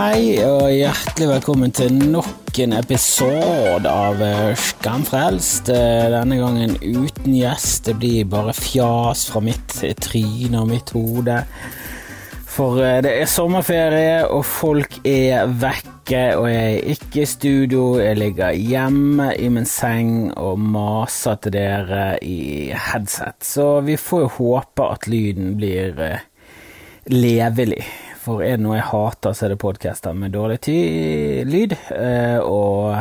Hei og hjertelig velkommen til nok en episode av eh, Skamfrelst. Eh, Denne gangen uten gjest. Det blir bare fjas fra mitt tryne og mitt hode. For eh, det er sommerferie, og folk er vekke, og jeg er ikke i studio. Jeg ligger hjemme i min seng og maser til dere i headset. Så vi får jo håpe at lyden blir eh, levelig. For er det noe jeg hater, så er det podcaster med dårlig lyd. eh, Og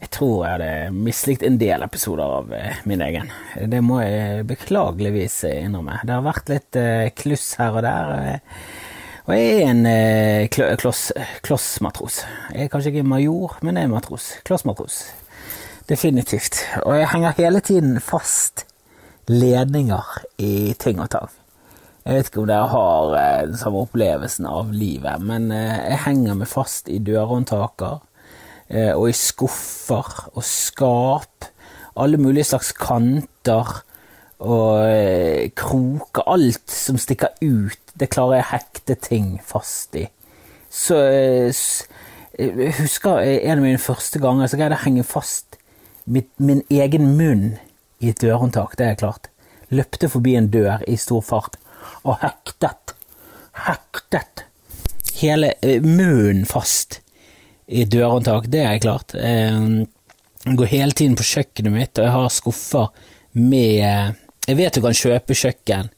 jeg tror jeg hadde mislikt en del episoder av eh, min egen. Det må jeg beklageligvis innrømme. Det har vært litt eh, kluss her og der. Og jeg er en klo- kloss, klossmatros. Jeg er kanskje ikke major, men jeg er matros. Klossmatros. Definitivt. Og jeg henger hele tiden fast ledninger i ting og tang. Jeg vet ikke om dere har eh, den samme opplevelsen av livet, men eh, jeg henger meg fast i dørhåndtaker eh, og i skuffer og skap. Alle mulige slags kanter og kroker. Alt som stikker ut, det klarer jeg å hekte ting fast i. Så jeg husker en av mine første ganger så greide jeg å henge fast mitt, min egen munn i et dørhåndtak. Det er klart. Løpte forbi en dør i stor fart og hektet, hektet hele eh, munnen fast i dørhåndtak. Det er klart. Eh, Jeg går hele tiden på kjøkkenet mitt, og jeg har skuffer med Jeg vet du kan kjøpe kjøkken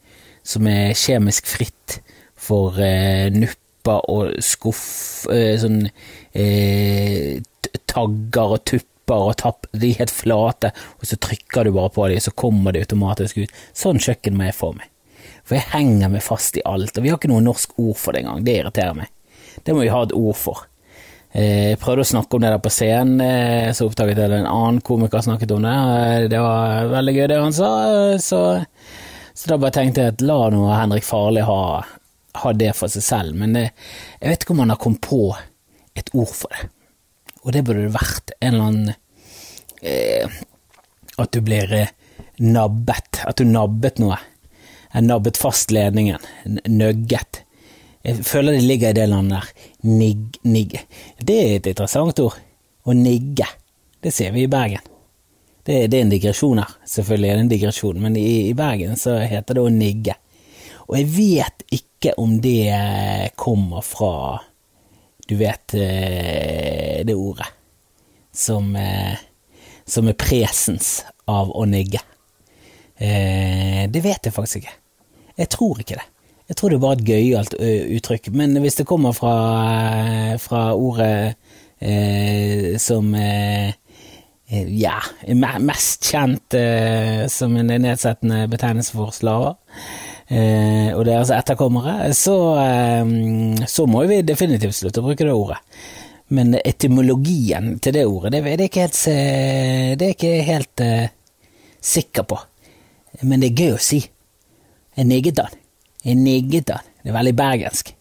som er kjemisk fritt for eh, nupper og skuff eh, Sånn eh, tagger og tupper og tapp. De er helt flate, og så trykker du bare på dem, så kommer de automatisk ut. Sånn kjøkken må jeg få meg. For jeg henger meg fast i alt, og vi har ikke noe norsk ord for det engang. Det irriterer meg. Det må vi ha et ord for. Eh, Jeg prøvde å snakke om det der på scenen, eh, så oppdaget jeg en annen komiker snakket om det. Eh, Det var veldig gøy det han sa, så, så da bare tenkte jeg at la nå Henrik Farley ha, ha det for seg selv. Men det, jeg vet ikke om han har kommet på et ord for det. Og det burde det vært en eller annen eh, At du blir nabbet. At du nabbet noe. Jeg nabbet fast ledningen. Nøgget. Jeg føler det ligger i det landet der. Nigg, nigg. Det er et interessant ord. Å nigge. Det ser vi i Bergen. Det, det er en digresjon her. Selvfølgelig er det en digresjon, men i, i Bergen så heter det å nigge. Og jeg vet ikke om det kommer fra Du vet eh, det ordet som, eh, som er presens av å nigge. Eh, det vet jeg faktisk ikke. Jeg tror ikke det. Jeg tror det er bare et gøyalt uttrykk. Men hvis det kommer fra, fra ordet eh, som eh, ja, mest kjent eh, som en nedsettende betegnelse for slaver, eh, og deres etterkommere, så, eh, så må vi definitivt slutte å bruke det ordet. Men etymologien til det ordet, det, det er ikke helt, det er ikke helt sikker på. Men det er gøy å si. Jeg nigget han. Jeg nigget han. Det er veldig bergensk.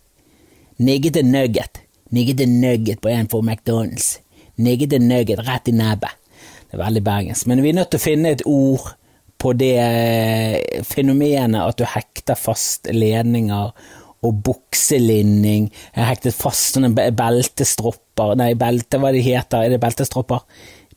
Nigget en nugget. Nigget en nugget på en for McDonald's. Nigget en nugget rett i nebbet. Det er veldig bergensk. Men vi er nødt til å finne et ord på det eh, fenomenet at du hekter fast ledninger og bukselinning. Jeg hektet fast sånne be- beltestropper Nei, belte, hva de heter? Er det beltestropper?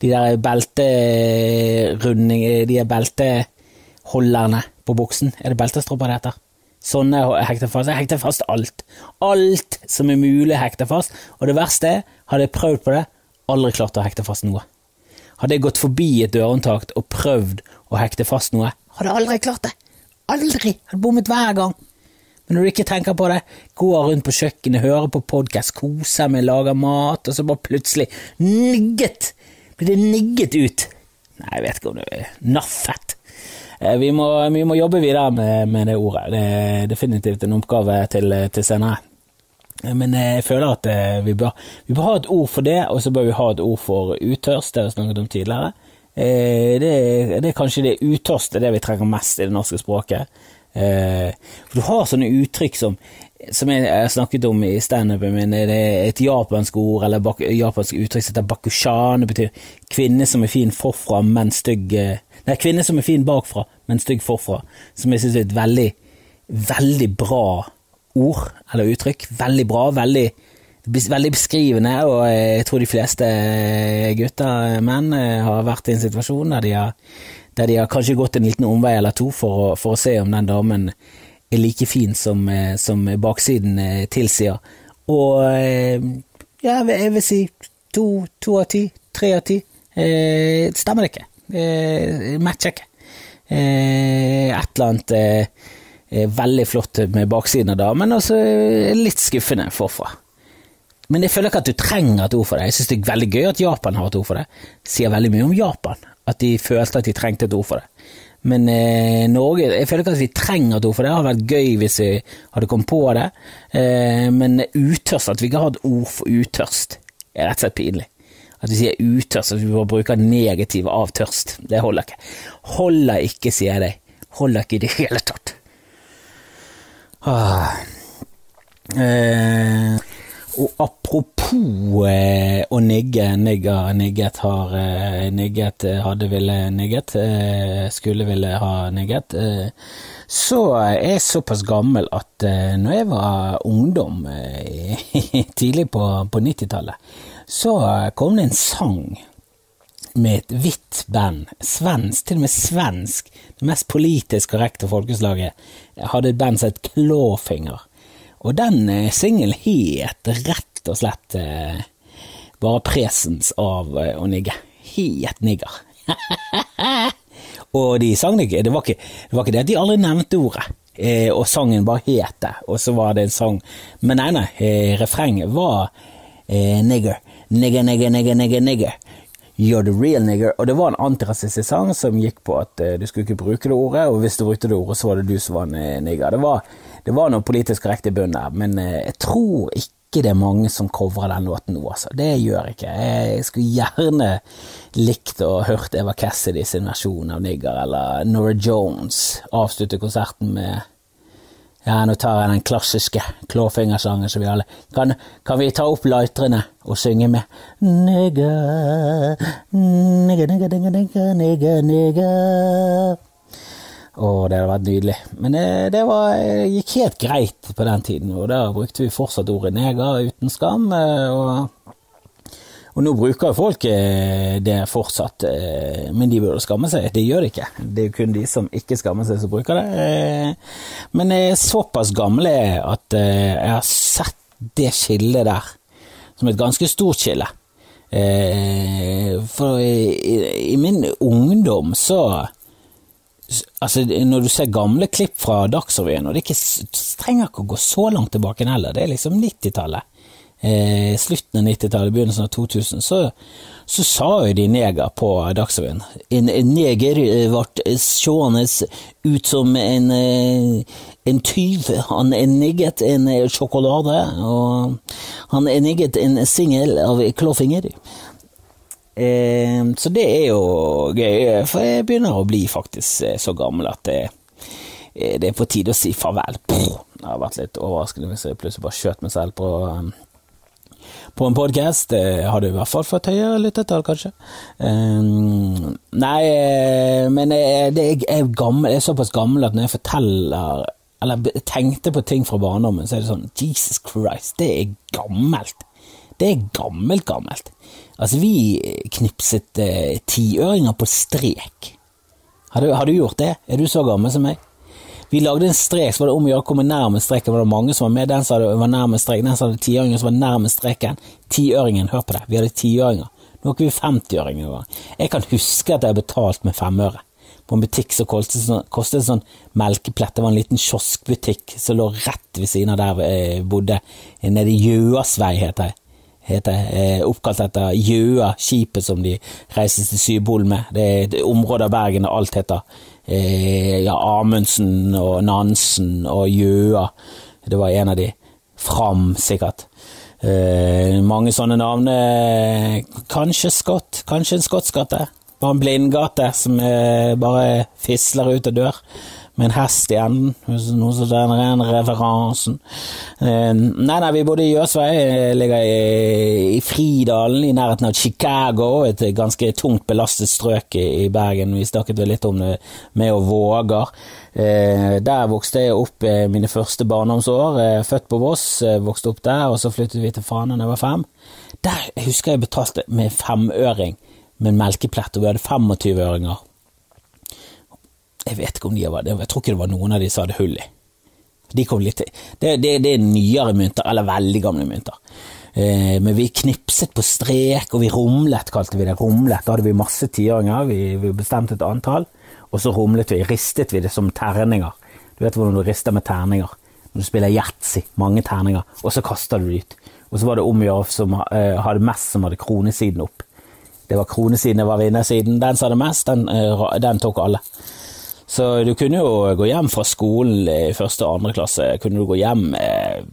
De der belterunding De er belteholderne på buksen. Er det beltestropper det heter? Sånne hekter fast. Jeg hekter fast alt. Alt som er mulig å hekte fast. Og det verste er, hadde jeg prøvd på det, aldri klart å hekte fast noe. Hadde jeg gått forbi et dørhåndtak og prøvd å hekte fast noe, hadde jeg aldri klart det. Aldri! Hadde bommet hver gang. Men når du ikke tenker på det, går rundt på kjøkkenet, hører på podkast, koser meg, lager mat, og så bare plutselig nigget! Blir det nigget ut? Nei, jeg vet ikke om det er naffet. Eh, Vi må, vi må jobbe videre med, med det ordet. Det er definitivt en oppgave til, til senere. Eh, Men jeg føler at eh, vi bør, vi bør ha et ord for det, og så bør vi ha et ord for utørst, det har vi snakket om tidligere. Eh, Det, er- det er kanskje det utørst er det vi trenger mest i det norske språket. Eh, For du har sånne uttrykk som, som jeg har snakket om i standupen min, det er et japansk ord, eller bak, japansk uttrykk som heter bakushan, det betyr kvinne som er fin forfra, men stygg eh, Nei, kvinne som er fin bakfra, men stygg forfra, som jeg synes er et veldig, veldig bra ord, eller uttrykk. Veldig bra, veldig veldig beskrivende, og jeg tror de fleste gutter, menn, har vært i en situasjon der de har, der de har kanskje gått en liten omvei eller to for å, for å se om den damen er like fin som, som baksiden tilsier. Og ja, jeg vil si to, to av ti, tre av ti. Eh, stemmer det ikke. Eh, matcher ikke. Eh, et eller annet eh, veldig flott med baksiden av damen, og så litt skuffende forfra. Men jeg føler ikke at du trenger et ord for det. Jeg synes det er veldig gøy at Japan har et ord for. Det sier veldig mye om Japan, at de følte at de trengte et ord for det. Men eh, Norge Jeg føler ikke at vi trenger to, for det. Hadde vært gøy hvis vi hadde kommet på det. Eh, men utørst, at vi ikke har et ord for utørst, er rett og slett pinlig. At vi sier utørst, at vi bare bruker negativ av tørst. Det holder ikke. Holder ikke, sier jeg deg. Holder ikke i det hele tatt. Ah. Eh, og apropos eh, å nigge, nigga, nigget har eh, nigget, eh, hadde ville nigget, eh, skulle ville ha nigget, eh, så er jeg såpass gammel at eh, når jeg var ungdom tidlig på, på 90-tallet, så kom det en sang med et hvitt band, svensk, til og med svensk, det mest politisk korrekte folkeslaget, hadde et band som het Clawfinger. Og den eh, singelen het rett og slett eh, bare presens av eh, å nigge. Het nigger. og de sang det ikke. Det var ikke, det at de aldri nevnte ordet. Eh, og sangen bare het det, og så var det en sang. Men nei, nei, eh, refrenget var eh, nigger. Nigger, nigger, nigger, nigger, nigger. You're the real nigger. Og det var en antirasistisk sang som gikk på at eh, du skulle ikke bruke det ordet, og hvis du brukte det ordet, så var det du som var en nigger. Det var, det var noe politisk korrekt i bunnen der, men uh, jeg tror ikke det er mange som covrer den låten nå, altså. Det gjør jeg ikke. Jeg skulle gjerne likt å hørt Eva Cassidy sin versjon av nigger, eller Nora Jones avslutte konserten med ja, nå tar jeg den klassiske Clawfinger-sangen som vi alle kan, kan vi ta opp lightrene og synge med Nigga, nigga, nigga, nigga, nigga, nigga, Å, det hadde vært nydelig. Men det, det var, gikk helt greit på den tiden, og da brukte vi fortsatt ordet neger uten skam. og og nå bruker jo folk eh, det fortsatt, eh, men de burde skamme seg. Det gjør de ikke. Det er jo kun de som ikke skammer seg, som bruker det. Eh, men jeg er såpass gamle at jeg har sett det skillet der som et ganske stort skille. For i min ungdom så Altså, når du ser gamle klipp fra Dagsrevyen, og det, ikke, trenger ikke å gå så langt tilbake heller, det er liksom 90-tallet eh, slutten av 90-tallet, begynnelsen av 2000, så, så sa jo de neger på Dagsrevyen. En, en neger ble seende ut som en, eh, en tyv. Han enigget en sjokolade, og han enigget en singel av Klåfinger. Eh, så det er jo gøy, for jeg begynner å bli faktisk eh, så gammel at det, eh, det er på tide å si farvel. Det har vært litt overraskende hvis jeg plutselig bare skjøt meg selv på på en podkast. Det hadde i hvert fall fått høyere lyttetall, kanskje. Um, nei, eh, men det, er gammel, jeg er såpass gammel at når jeg forteller eller tenkte på ting fra barndommen, så er det sånn Jesus Christ, det er gammelt. Det er gammelt, gammelt. Altså, vi knipset eh, tiøringer på strek. Har du, har du gjort det? Er du så gammel som meg? Vi lagde en strek, så var det om å gjøre å komme nærmest streken. Var det mange som var med? Den som var nærmest streken, den som hadde tiøringen som var nærmest streken. Tiøringen, hør på det, vi hadde tiøringer. Nå har ikke vi femtiøringer. Jeg kan huske at jeg har betalt med femøre på en butikk som kostet, sånn, kostet sånn melkeplett. Det var en liten kioskbutikk som lå rett ved siden av der jeg bodde, nede i Gjøasvei, heter det. Heter, eh, oppkalt etter Gjøa, skipet som de reiste til Sybol med. Det er et område av Bergen og alt heter eh, ja, Amundsen og Nansen og Gjøa. Det var en av de. Fram, sikkert. Eh, mange sånne navn. Kanskje Scott, kanskje en skottsgate. Bare en blindgate som eh, bare fisler ut og dør. Med en hest i enden, noe som den rene referansen. Eh, nei, nei, vi bodde i Jøsvei, ligger i, i, Fridalen, i nærheten av Chicago, et ganske tungt belastet strøk i, i Bergen. Vi snakket vel litt om det med å Våger. Eh, der vokste jeg opp eh, mine første barndomsår. Født på Voss, vokste opp der, og så flyttet vi til Fana da jeg var fem. Der husker jeg betalte med femøring med en melkeplett, og vi hadde 25-øringer. Jeg vet ikke om de var Jeg tror ikke det var noen av de som hadde hull i. De litt Det, det, det er nyere mynter, eller veldig gamle mynter. Eh, men vi knipset på strek, og vi rumlet, kalte vi det. Rumlet. Da hadde vi masse tiåringer, vi, vi bestemte et antall, og så rumlet vi. Ristet vi det som terninger. Du vet hvordan du rister med terninger. Når du spiller yatzy, mange terninger, og så kaster du det ut. Og så var det om å gjøre som uh, hadde mest, som hadde kronesiden opp. Det var kronesiden, det var vinnersiden. Den som hadde mest, den, uh, den tok alle. Så du kunne jo gå hjem fra skolen i første og andre klasse, kunne du gå hjem med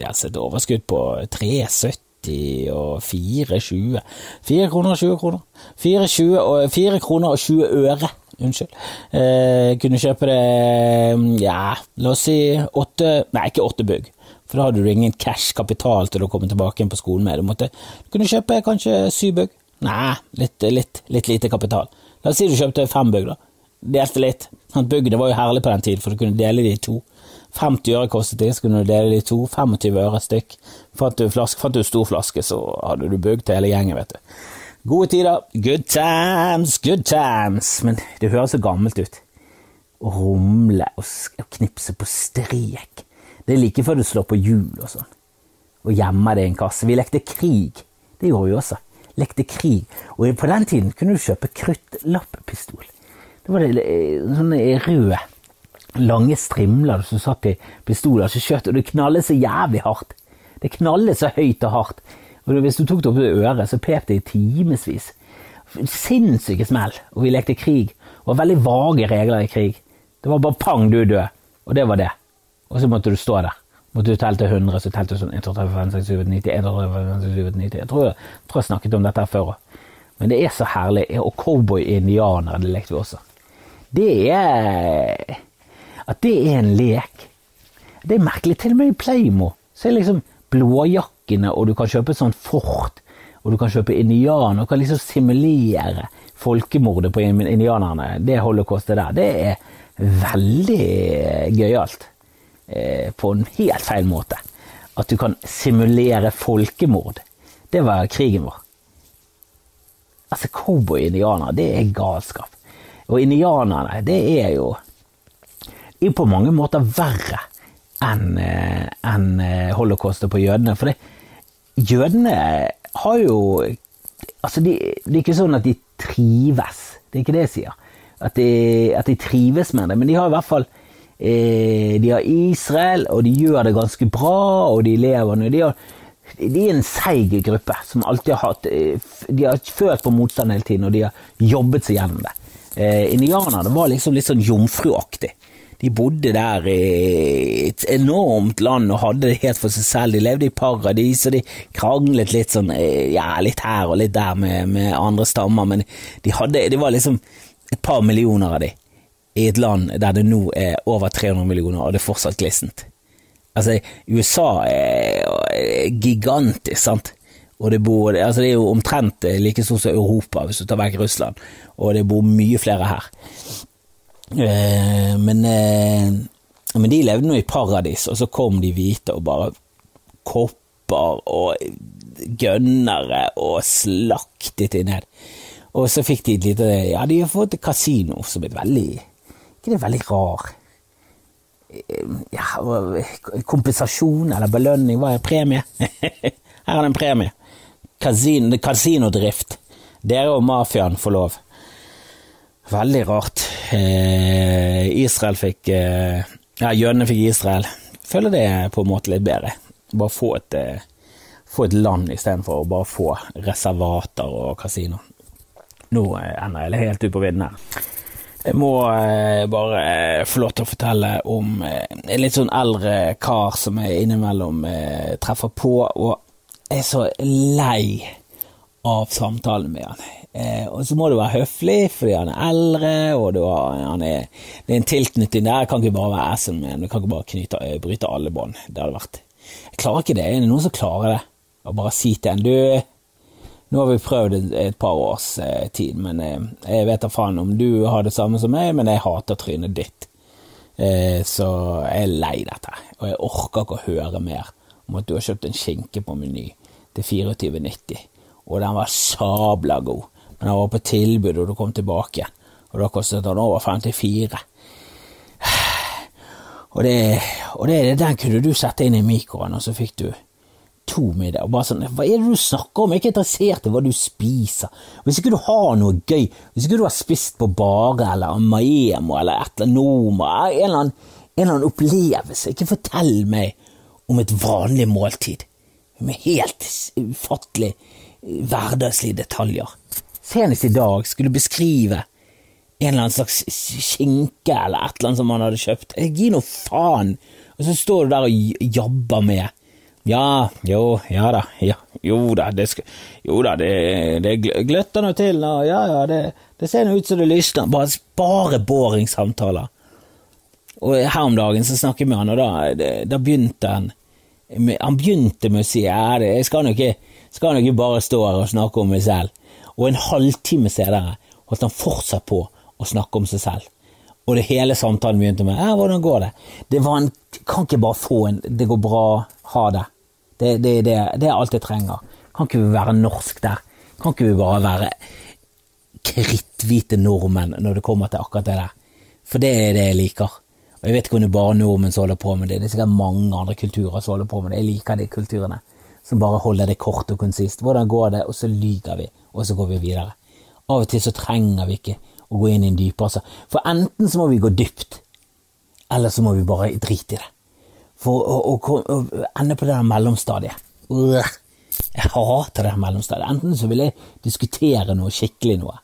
ja, et overskudd på 3,70 og 4,20. 4 kroner og 20 kroner. 4, og, 4 kroner og 20 øre. Unnskyld. Eh, kunne kjøpe det ja, la oss si åtte Nei, ikke åtte bygg. For da hadde du ingen cash kapital til å komme tilbake på skolen med. Du måtte du kunne kjøpe kanskje syv bygg. Nei, litt, litt, litt lite kapital. La oss si du kjøpte fem bygg, da delte litt. Bygget var jo herlig på den tid, for du kunne dele de to. 50 øre kostet det, så kunne du dele de to. 25 øre stykk. Fant du, flaske, fant du stor flaske, så hadde du bygd til hele gjengen, vet du. Gode tider. Good times, good times. Men det høres så gammelt ut. Å rumle og knipse på strek. Det er like før du slår på hjul og sånn. Og gjemmer det i en kasse. Vi lekte krig. Det gjorde vi også. Lekte krig. Og på den tiden kunne du kjøpe kruttlappistol. Det var det, eh, sånne røde, lange strimler som satt i pistoler som skjøt, og det knallet så jævlig hardt. Det knallet så høyt og hardt. Og hvis du tok det opp i øret, så pep det i timevis. Sinnssyke smell. Og vi lekte krig. Og veldig vage regler i krig. Det var bare pang, du er død. Og det var det. Og så måtte du stå der. Måtte du telle til 100, så telte du sånn 1, 2, 3, 5, 6, 7, 90, 1, 2, 3, 5, 6, 7, 90. Jeg tror jeg, snakket om dette før òg. Men det er så herlig. Og cowboy-indianere, det lekte vi også det er At det er en lek. Det er merkelig. Til og med i Playmo så er liksom blåjakkene, og du kan kjøpe sånn fort, og du kan kjøpe indianer, og kan liksom simulere folkemordet på indianerne. Det holocaustet der. Det er veldig gøyalt. Eh, på en helt feil måte. At du kan simulere folkemord. Det var krigen vår. Altså, cowboy-indianere, det er galskap. Og indianerne, det er jo er på mange måter verre enn eh, en eh, holocaustet på jødene. For det, jødene har jo Altså, de, det er ikke sånn at de trives. Det er ikke det jeg sier. At de, at de trives med det. Men de har i hvert fall eh, De har Israel, og de gjør det ganske bra, og de lever nå. De, de er en seig gruppe som alltid har hatt De har følt på motstand hele tiden, og de har jobbet seg gjennom det eh, indianerne var liksom litt sånn jomfruaktig. De bodde der i et enormt land og hadde det helt for seg selv. De levde i paradis, og de kranglet litt sånn, eh, ja, litt her og litt der med, med andre stammer, men de hadde, det var liksom et par millioner av de i et land der det nå er over 300 millioner, og det er fortsatt glissent. Altså, USA er gigantisk, sant? Og det, bor, altså det er jo omtrent like stort som Europa, hvis du tar vekk Russland, og det bor mye flere her. Eh, men, eh, men, de levde nå i paradis, og så kom de hvite og bare kopper og gønnere og slaktet de ned. Og så fikk de et lite Ja, de har fått et kasino som er veldig Ikke det er veldig rar eh, ja, kompensasjon eller belønning, hva er premie? Her er det en premie kasin kasinodrift. Dere og mafiaen får lov. Veldig rart. Eh, Israel fikk eh, Ja, jødene fikk Israel. Føler det på en måte litt bedre. Bare få et, eh, få et land istedenfor å bare få reservater og kasino. Nå eh, ender jeg helt ut på vidden her. Jeg må eh, bare eh, få lov til å fortelle om en litt sånn eldre kar som jeg innimellom treffer på. og er så lei av samtalen med han. Eh, og så må du være høflig fordi han er eldre, og har, han er, det er en tilknytning der. Jeg kan ikke bare være assen med Du kan ikke bare knyte, eh, bryte alle bånd. Det hadde vært Jeg klarer ikke det. Er det noen som klarer det? Å bare si til en Du, nå har vi prøvd et par års eh, tid, men eh, jeg vet da faen om du har det samme som meg, men jeg hater trynet ditt. Eh, så jeg er lei dette, og jeg orker ikke å høre mer om at du har kjøpt en skinke på Meny til 24,90, og den var sabla god men den var på tilbud, og du kom tilbake, og da kostet den over 54. Og, det, og det, den kunne du sette inn i mikroen, og så fikk du to middager. Bare sånn, Hva er det du snakker om? Jeg er ikke interessert i hva du spiser. Hvis ikke du har noe gøy, hvis ikke du har spist på Bare eller Maemo eller et eller annet Noma, en eller annen, en eller annen opplevelse, ikke fortell meg om et vanlig måltid med helt ufattelig hverdagslige detaljer senest i dag skulle beskrive en eller annen slags skinke eller et eller annet som han hadde kjøpt. Gi nå faen! Og så står du der og jabber med. Ja, jo, ja da, ja, jo da, det skal, jo da, det, det gløtter nå til, og ja ja, det, det ser nå ut som det lysner. Bare, bare boring-samtaler. Og her om dagen så snakket jeg med han, og da, da begynte han Han begynte med å si ja, jeg skal nok ikke, bare stå her og snakke om meg selv og en halvtime senere holdt han fortsatt på å snakke om seg selv. Og det hele samtalen begynte med 'hvordan går det?' Det var en Kan ikke bare få en 'det går bra, ha det'. Det, det, det, det er alt jeg trenger. Kan ikke vi være norsk der? Kan ikke vi bare være kritthvite nordmenn når det kommer til akkurat det der? For det er det jeg liker. Jeg vet ikke om det er bare nordmenn som holder på med det, det er sikkert mange andre kulturer som holder på med det. Jeg liker de kulturene som bare holder det kort og konsist. Hvordan går det? Og så lyver vi og så går vi videre. Av og til så trenger vi ikke å gå inn i en dypere For enten så må vi gå dypt, eller så må vi bare drite i det. For å, å, å ende på det der mellomstadiet. Jeg hater det der mellomstadiet. Enten så vil jeg diskutere noe skikkelig noe,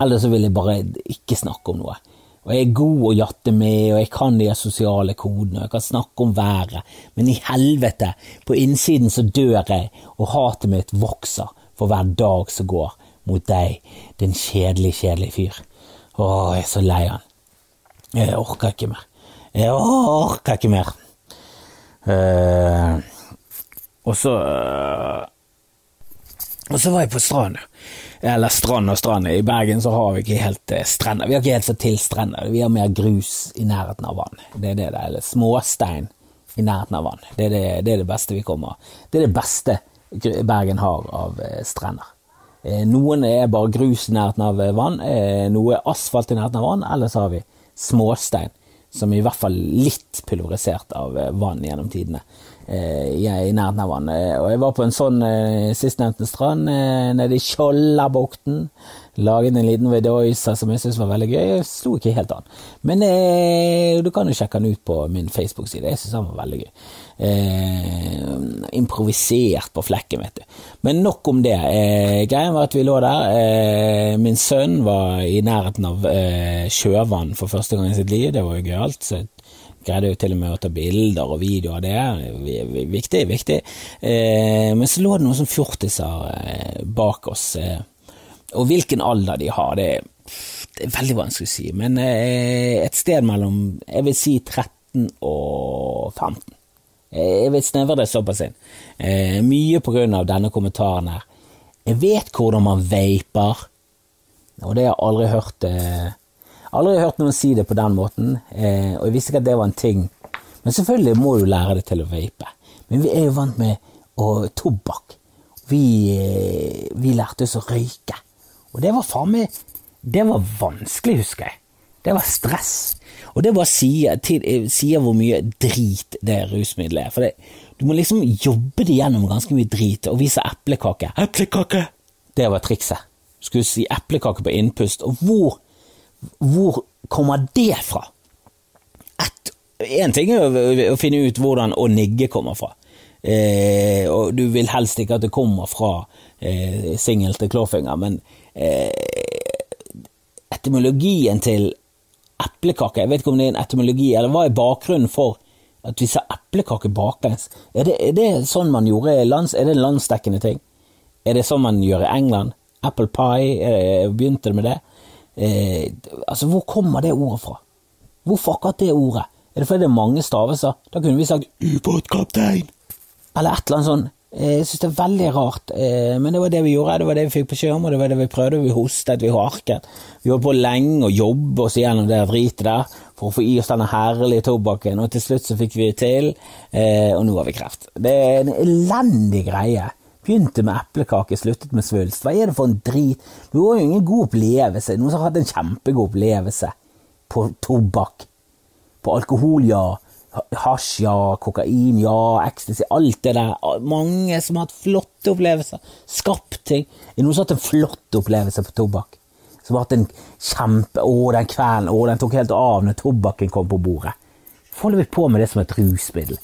eller så vil jeg bare ikke snakke om noe. Og jeg er god å jatte med, og jeg kan de sosiale kodene, og jeg kan snakke om været, men i helvete, på innsiden så dør jeg, og hatet mitt vokser for hver dag som går mot deg, din kjedelige, kjedelige fyr. Å, jeg er så lei han. Jeg orker ikke mer. Jeg orker ikke mer. Uh, og så uh, Og så var jeg på stranda. Eller strand og strand. I Bergen så har vi ikke helt uh, strender. Vi har ikke helt fått til strender. Vi har mer grus i nærheten av vann. Det er det det er. Eller småstein i nærheten av vann. Det er det, det er det beste vi kommer Det er det beste Bergen har av eh, strender. Eh, noen er bare grus i nærheten av eh, vann, noe er asfalt i nærheten av vann, eller så har vi småstein, som er i hvert fall litt pulverisert av vann gjennom tidene i, nærheten av vannet. Og jeg var på en sånn sistnevnte strand nede i Skjoldabukten. Laget en liten Vedoisa som jeg syntes var veldig gøy. Jeg slo ikke helt an. Men eh, du kan jo sjekke den ut på min Facebook-side. Jeg syns den var veldig gøy. Eh, improvisert på flekken, vet du. Men nok om det. Eh, greien var at vi lå der. Eh, min sønn var i nærheten av eh, sjøvann for første gang i sitt liv. Det var jo gøyalt. så greide jo til og med å ta bilder og videoer av det. Viktig, viktig. Eh, men så lå det noen sånn fjortiser eh, bak oss. Eh, og hvilken alder de har, det, det er veldig vanskelig å si, men et sted mellom jeg vil si 13 og 15. Eh, jeg vil snevre det såpass inn. Mye på grunn av denne kommentaren her. Jeg vet hvordan man vaper, og det har jeg aldri hørt Aldri hørt noen si det på den måten, og jeg visste ikke at det var en ting. Men selvfølgelig må du lære deg til å vape. Men vi er jo vant med og, tobakk. Vi, vi lærte oss å røyke. Og det var faen meg Det var vanskelig, husker jeg. Det var stress. Og det bare sier, sier hvor mye drit det rusmiddelet er. For det, du må liksom jobbe det gjennom ganske mye drit og vise eplekake. Eplekake! Det var trikset. Du skulle si eplekake på innpust. Og hvor, hvor kommer det fra? Én ting er å, finne ut hvordan å nigge kommer fra. Eh, og du vil helst ikke at det kommer fra eh, singel til klåfinger, men eh, etymologien til eplekake Jeg vet ikke om det er en etymologi, eller hva er bakgrunnen for at vi sa eplekake baklengs? Er det, er det sånn man gjorde lands, Er det en landsdekkende ting? Er det sånn man gjør i England? Apple pie, eh, begynte det med det? Eh, altså, hvor kommer det ordet fra? Hvorfor akkurat det ordet? Er det fordi det er mange stavelser? Da kunne vi sagt ubåtkaptein, eller et eller annet sånt. Eh, jeg synes det er veldig rart, eh, men det var det vi gjorde, det var det vi fikk på om, og det var det vi prøvde. Vi hostet, vi harket. Vi holdt på lenge å jobbe oss gjennom det dritet der for å få i oss denne herlige tobakken, og til slutt så fikk vi det til, eh, og nå har vi kreft. Det er en elendig greie. Begynte med eplekake, sluttet med svulst. Hva er det for en drit? Det var jo ingen god opplevelse. Noen som har hatt en kjempegod opplevelse på tobakk. På alkohol, ja hasj, ja, kokain, ja, ecstasy, alt det der. Mange som har hatt flotte opplevelser. Skapt ting. Er noen som har hatt en flott opplevelse på tobakk? Som har hatt en kjempe Å, den kvelden, å, den tok helt av når tobakken kom på bordet. Hvorfor holder vi på med det som et rusmiddel?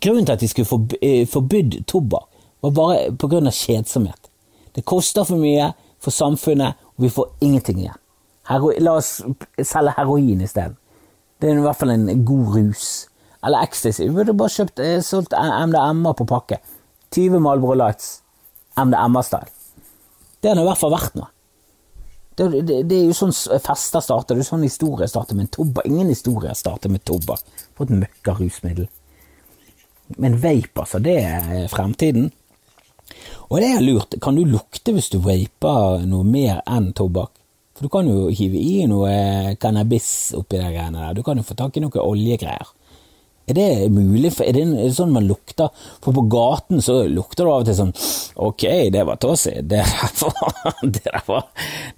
Grunnen til at de skulle eh, forbydd tobakk, var bare av kjedsomhet. Det koster for mye for samfunnet, og vi får ingenting igjen. Hero La oss selge heroin isteden. Det er i hvert fall en god rus. Eller ecstasy. Vi burde bare kjøpt eh, solgt MDMA på pakke. 20 Malboro Lights. MDMA-style. Det hadde i hvert fall vært noe. Det, det, det, er jo sånn fester starter, det er sånn historie starter med en tobakk. Ingen historie starter med tobakk. For et møkkarusmiddel. Men vape, altså, det er fremtiden. Og det er lurt, kan du lukte hvis du vaper noe mer enn tobakk? For du kan jo hive i noe cannabis oppi de greiene der. Du kan jo få tak i noe oljegreier. Er det mulig? Er det, sånn man lukter? For på gaten så lukter du av og til sånn Ok, det var tåsig, Det, det,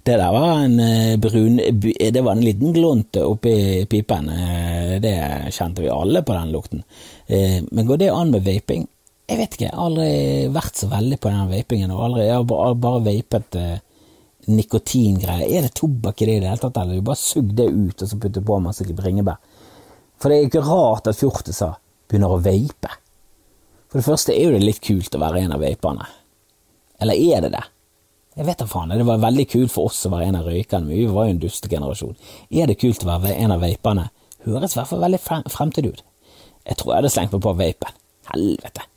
det der var en eh, brun Det var en liten glunt oppi pipen. Eh, det kjente vi alle på den lukten. Eh, men går det an med vaping? Jeg vet ikke. Jeg har aldri vært så veldig på den vapingen. Og aldri, jeg har bare, bare vapet nikotingreier. Er det tobakk i det i det hele tatt, eller du bare sugd det ut og så putter på masse bringebær? For det er ikke rart at fjortiser begynner å vape. For det første er jo det litt kult å være en av vaperne. Eller er det det? Jeg vet da faen, det var veldig kult for oss å være en av røykerne, men vi var jo en dustegenerasjon. Er det kult å være en av vaperne? Høres i hvert fall veldig fremtid ut. Jeg tror jeg hadde slengt meg på vapen. Helvete.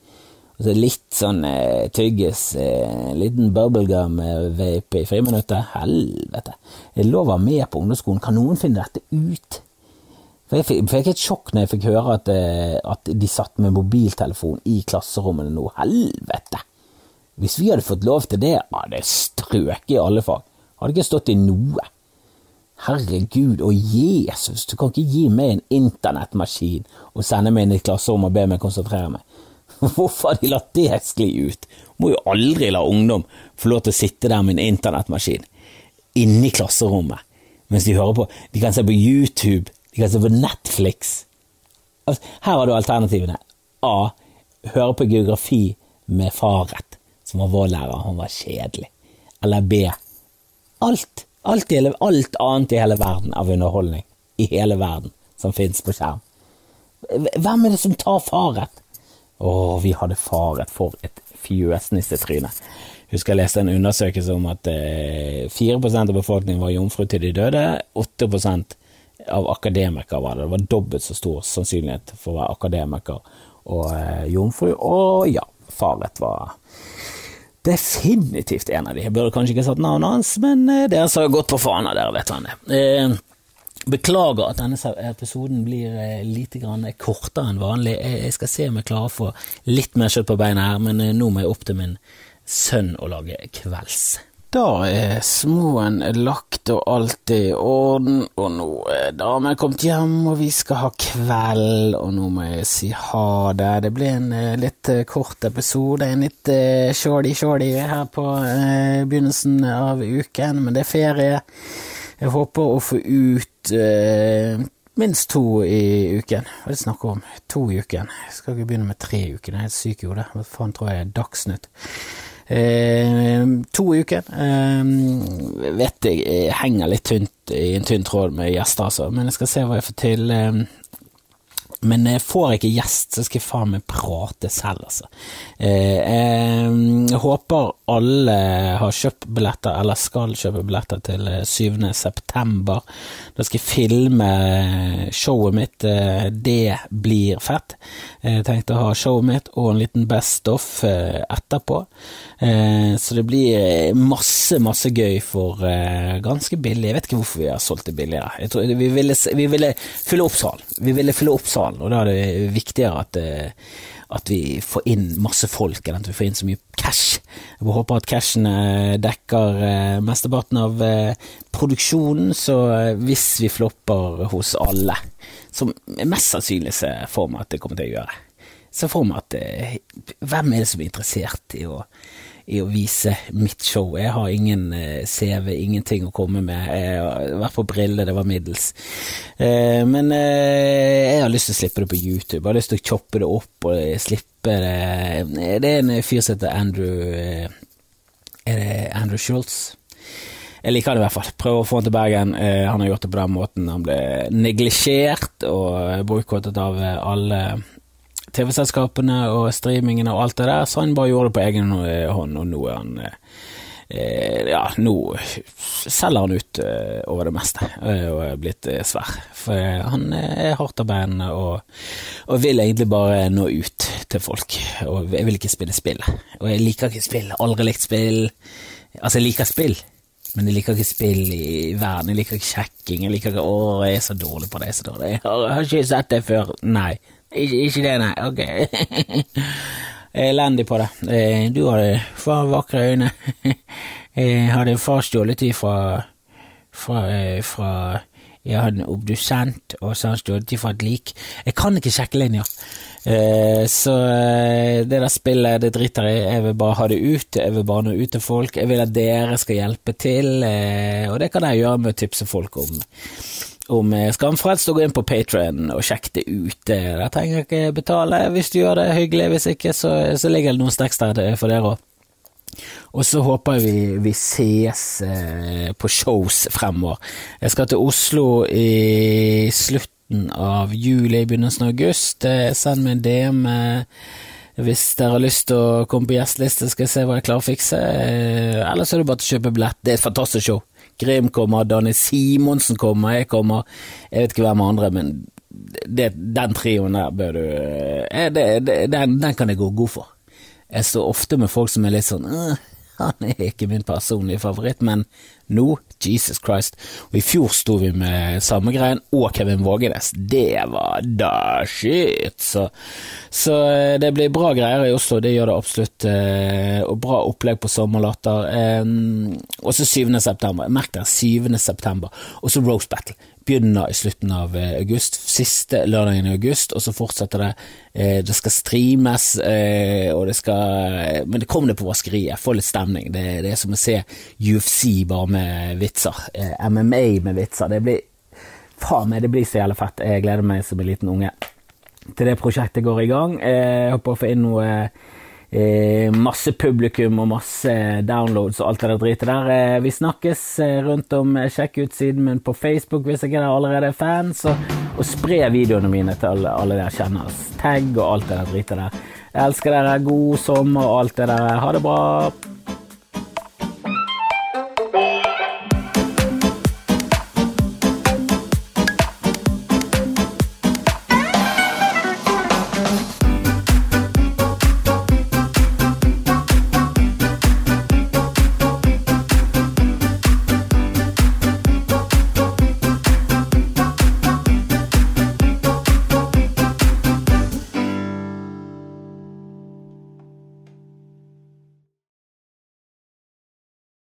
Så litt sånn eh, tyggis, eh, liten bubblegum-vape i friminuttet. Helvete. Jeg lå var med på ungdomsskolen. Kan noen finne dette ut? For jeg fikk, et sjokk når jeg fikk høre at, eh, at, de satt med mobiltelefon i klasserommene nå. Helvete! Hvis vi hadde fått lov til det, hadde jeg strøket i alle fag. Hadde ikke stått i noe. Herregud og Jesus, du kan ikke gi meg en internettmaskin og sende meg inn i et klasserom og be meg konsentrere meg. Hvorfor har de latt det skli ut? Må jo aldri la ungdom få lov til å sitte der med en internettmaskin inne i klasserommet mens de hører på. De kan se på YouTube de kan se på Netflix. Altså, her har du alternativene. A. Høre på geografi med Faret, som var vår lærer. Han var kjedelig. Eller B. Alt, alt, hele, alt annet i hele verden av underholdning. I hele verden som fins på skjerm. Hvem er det som tar Faret? Å, vi hadde Faret for et fjøsnissetryne. Husker jeg leste en undersøkelse om at eh, 4 av befolkningen var jomfru til de døde. 8 av akademikere var det. Det var dobbelt så stor sannsynlighet for å være akademiker og eh, jomfru. Og ja, Faret var definitivt en av de. Jeg burde kanskje ikke satt navnet hans, men eh, dere sa godt på faen av dere vet hvem det. Eh, beklager at denne episoden blir Lite litt kortere enn vanlig. Jeg skal se om jeg klarer å få litt mer kjøtt på beina her, men eh, nå må jeg opp til min sønn og lage kvelds. Da er smoen lagt og alt i orden, og nå er damen kommet hjem, og vi skal ha kveld, og nå må jeg si ha det. Det ble en uh, litt kort episode, en litt shorty-shorty her på begynnelsen av uken, men det er ferie. Jeg håper å få ut minst to i uken. Hva er det snakk om? To i uken. Jeg skal ikke begynne med tre i uken, jeg er helt syk i hodet. Hva faen tror jeg er Dagsnytt? Eh, to uken. Eh, vet jeg henger litt tynt i en tynn tråd med gjester, altså. Men jeg skal se hva jeg får til. Eh, Men jeg får ikke gjest, så skal jeg faen meg prate selv, altså. Eh, jeg håper alle har kjøpt billetter, eller skal kjøpe billetter til 7. Eh, september. Da skal jeg filme showet mitt. Eh, det blir fett. Jeg tenkte å ha showet mitt og en liten best off etterpå. Så det blir masse, masse gøy for ganske billig. Jeg vet ikke hvorfor vi har solgt det billigere. Jeg vi ville, vi ville fylle opp salen. Vi ville fylle opp salen salen, og da er det viktigere at, eh, at vi får inn masse folk enn at vi får inn så mye cash. Jeg håper at cashen eh, dekker eh, mesteparten av produksjonen, så hvis vi flopper hos alle, som mest sannsynlig ser for meg at det kommer til å gjøre, så for meg at hvem er det som er interessert i å i å vise mitt show. Jeg har ingen eh, CV, ingenting å komme med. Jeg har vært på briller, det var middels. Eh, men eh, jeg har lyst til å slippe det på YouTube. Jeg har lyst til å choppe det opp og slippe det Det er en fyr som heter Andrew Er det Andrew Schultz? Jeg liker han i hvert fall. Prøver å få han til Bergen. han har gjort det på den måten. Han ble neglisjert og boikottet av alle TV-selskapene og streamingene og alt det der, så han bare gjorde det på egen hånd, og nå er han eh, ja, nå selger han ut eh, over det meste eh, og er blitt eh, svær. For eh, han er hardtarbeidende og, og vil egentlig bare nå ut til folk. Og jeg vil ikke spille spill. Og jeg liker ikke spill. Aldri likt spill. Altså, jeg liker spill. Men jeg liker ikke spill i verden, jeg liker ikke sjekking, jeg liker ikke Å, jeg er så dårlig på det, jeg er så dårlig. Jeg har ikke sett det før. Nei, ikke, ikke det, nei. Ok. Elendig på det. Eh, du hadde for vakre øyne. Jeg hadde far stjålet de fra, fra, eh, fra Jeg hadde en obdusent, og så har han stjålet fra et lik. Jeg kan ikke sjekkelinjer. Eh, så det der spillet, det driter jeg Jeg vil bare ha det ut. Jeg vil bare nå ut til folk. Jeg vil at dere skal hjelpe til, og det kan jeg gjøre med å tipse folk om om Skamfrelst, og gå inn på Patrion og sjekk det ut. Der trenger jeg ikke betale hvis du gjør det hyggelig, hvis ikke så, så ligger det noen steks der for dere òg. Og så håper vi, vi ses eh, på shows fremover. Jeg skal til Oslo i slutten av juli, begynnelsen av august. Eh, send meg en DM eh, hvis dere har lyst til å komme på gjesteliste, skal jeg se hva jeg klarer å fikse. Ellers er det bare til å kjøpe billett. Det er et fantastisk show. Grim kommer, Danne Simonsen kommer, jeg kommer, jeg vet ikke hvem andre, men det, den trioen der bør du eh, det, det, den, den, kan jeg gå god for. Jeg står ofte med folk som er litt sånn han er ikke min personlige favoritt, men nå, Jesus Christ. Og i fjor sto vi med samme greien og Kevin Vågenes. Det var da shit! Så, så, eh, det blir bra greier i Oslo, det gjør det absolutt. Eh, og bra opplegg på Sommerlatter. Og så 7. september. Merk dere, 7. september. Og så Rose Battle begynner i slutten av eh, august, siste lørdagen i august, og så fortsetter det. Eh, det skal streames, eh, og det skal Men det kommer det på vaskeriet, få litt stemning. Det, det, er som å se UFC bare med vitser. MMA med vitser. Det blir Faen meg, det blir så jævla fett. Jeg gleder meg som en liten unge til det prosjektet går i gang. Jeg håper å få inn noe Eh, masse publikum og masse downloads og alt det der dritet der. Eh, vi snakkes eh, rundt om. Sjekk ut siden min på Facebook hvis ikke dere allerede er fans, og, og spre videoene mine til alle, alle dere kjenner. Tagg og alt det der dritet der. Jeg elsker dere. God sommer og alt det der. Ha det bra.